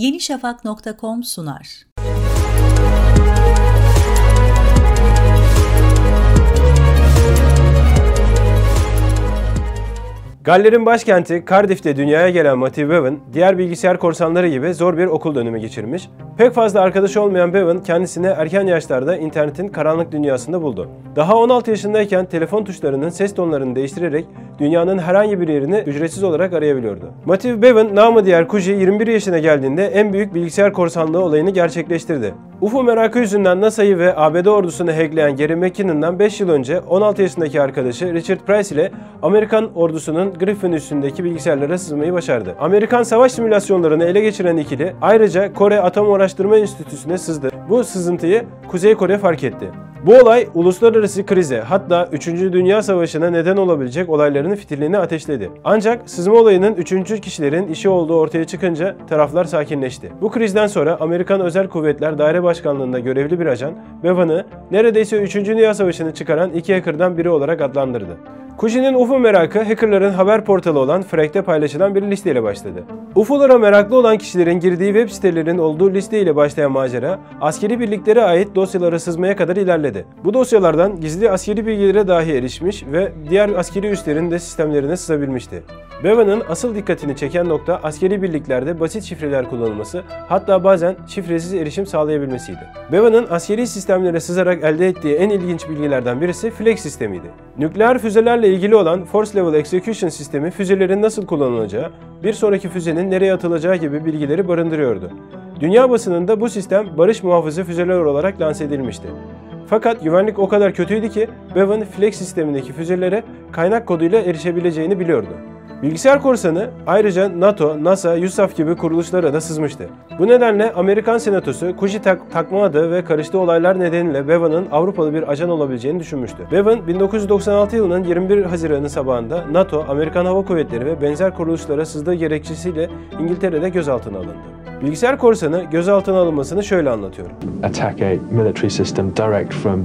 yenişafak.com sunar. Galler'in başkenti Cardiff'te dünyaya gelen Matthew Bevan, diğer bilgisayar korsanları gibi zor bir okul dönemi geçirmiş. Pek fazla arkadaşı olmayan Bevan kendisini erken yaşlarda internetin karanlık dünyasında buldu. Daha 16 yaşındayken telefon tuşlarının ses tonlarını değiştirerek dünyanın herhangi bir yerini ücretsiz olarak arayabiliyordu. Matthew Bevan, namı diğer Kuji 21 yaşına geldiğinde en büyük bilgisayar korsanlığı olayını gerçekleştirdi. UFO merakı yüzünden NASA'yı ve ABD ordusunu hackleyen Gary McKinnon'dan 5 yıl önce 16 yaşındaki arkadaşı Richard Price ile Amerikan ordusunun Griffin üstündeki bilgisayarlara sızmayı başardı. Amerikan savaş simülasyonlarını ele geçiren ikili ayrıca Kore Atom Araştırma Enstitüsü'ne sızdı. Bu sızıntıyı Kuzey Kore fark etti. Bu olay uluslararası krize hatta 3. Dünya Savaşı'na neden olabilecek olayların fitilini ateşledi. Ancak sızma olayının 3. kişilerin işi olduğu ortaya çıkınca taraflar sakinleşti. Bu krizden sonra Amerikan Özel Kuvvetler Daire Başkanlığı'nda görevli bir ajan Bevan'ı neredeyse 3. Dünya Savaşı'nı çıkaran iki hacker'dan biri olarak adlandırdı. Kuji'nin UFO merakı hackerların haber portalı olan Frank'te paylaşılan bir listeyle başladı. UFO'lara meraklı olan kişilerin girdiği web sitelerinin olduğu listeyle başlayan macera, askeri birliklere ait dosyalara sızmaya kadar ilerledi. Bu dosyalardan gizli askeri bilgilere dahi erişmiş ve diğer askeri üslerin de sistemlerine sızabilmişti. Bevan'ın asıl dikkatini çeken nokta askeri birliklerde basit şifreler kullanılması, hatta bazen şifresiz erişim sağlayabilmesiydi. Bevan'ın askeri sistemlere sızarak elde ettiği en ilginç bilgilerden birisi Flex sistemiydi. Nükleer füzelerle ilgili olan Force Level Execution sistemi füzelerin nasıl kullanılacağı, bir sonraki füzenin nereye atılacağı gibi bilgileri barındırıyordu. Dünya basınında bu sistem barış muhafızı füzeler olarak lanse edilmişti. Fakat güvenlik o kadar kötüydü ki Bevan Flex sistemindeki füzelere kaynak koduyla erişebileceğini biliyordu. Bilgisayar korsanı ayrıca NATO, NASA, USAF gibi kuruluşlara da sızmıştı. Bu nedenle Amerikan Senatosu Kuji tak takma adı ve karıştığı olaylar nedeniyle Bevan'ın Avrupalı bir ajan olabileceğini düşünmüştü. Bevan 1996 yılının 21 Haziran'ı sabahında NATO, Amerikan Hava Kuvvetleri ve benzer kuruluşlara sızdığı gerekçesiyle İngiltere'de gözaltına alındı. Bilgisayar korsanı gözaltına alınmasını şöyle anlatıyor. attack a military system direct from.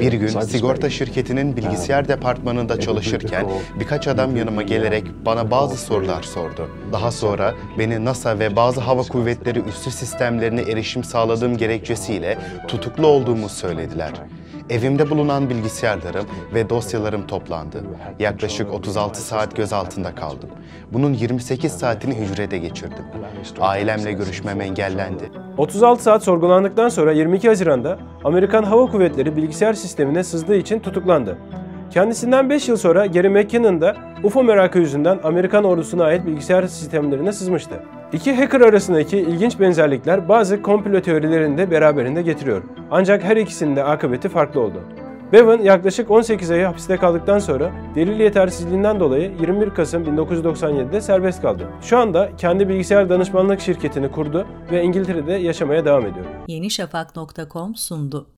Bir gün sigorta şirketinin bilgisayar departmanında çalışırken birkaç adam yanıma gelerek bana bazı sorular sordu. Daha sonra beni NASA ve bazı hava kuvvetleri üssü sistemlerine erişim sağladığım gerekçesiyle tutuklu olduğumu söylediler. Evimde bulunan bilgisayarlarım ve dosyalarım toplandı. Yaklaşık 36 saat gözaltında kaldım. Bunun 28 saatini hücrede geçirdim. Ailemle görüşmem engellendi. 36 saat sorgulandıktan sonra 22 Haziran'da Amerikan Hava Kuvvetleri bilgisayar sistemine sızdığı için tutuklandı. Kendisinden 5 yıl sonra Gary McKinnon da UFO merakı yüzünden Amerikan ordusuna ait bilgisayar sistemlerine sızmıştı. İki hacker arasındaki ilginç benzerlikler bazı komplo teorilerini de beraberinde getiriyor. Ancak her ikisinin de akıbeti farklı oldu. Bevan yaklaşık 18 ayı hapiste kaldıktan sonra delil yetersizliğinden dolayı 21 Kasım 1997'de serbest kaldı. Şu anda kendi bilgisayar danışmanlık şirketini kurdu ve İngiltere'de yaşamaya devam ediyor. yenişafak.com sundu.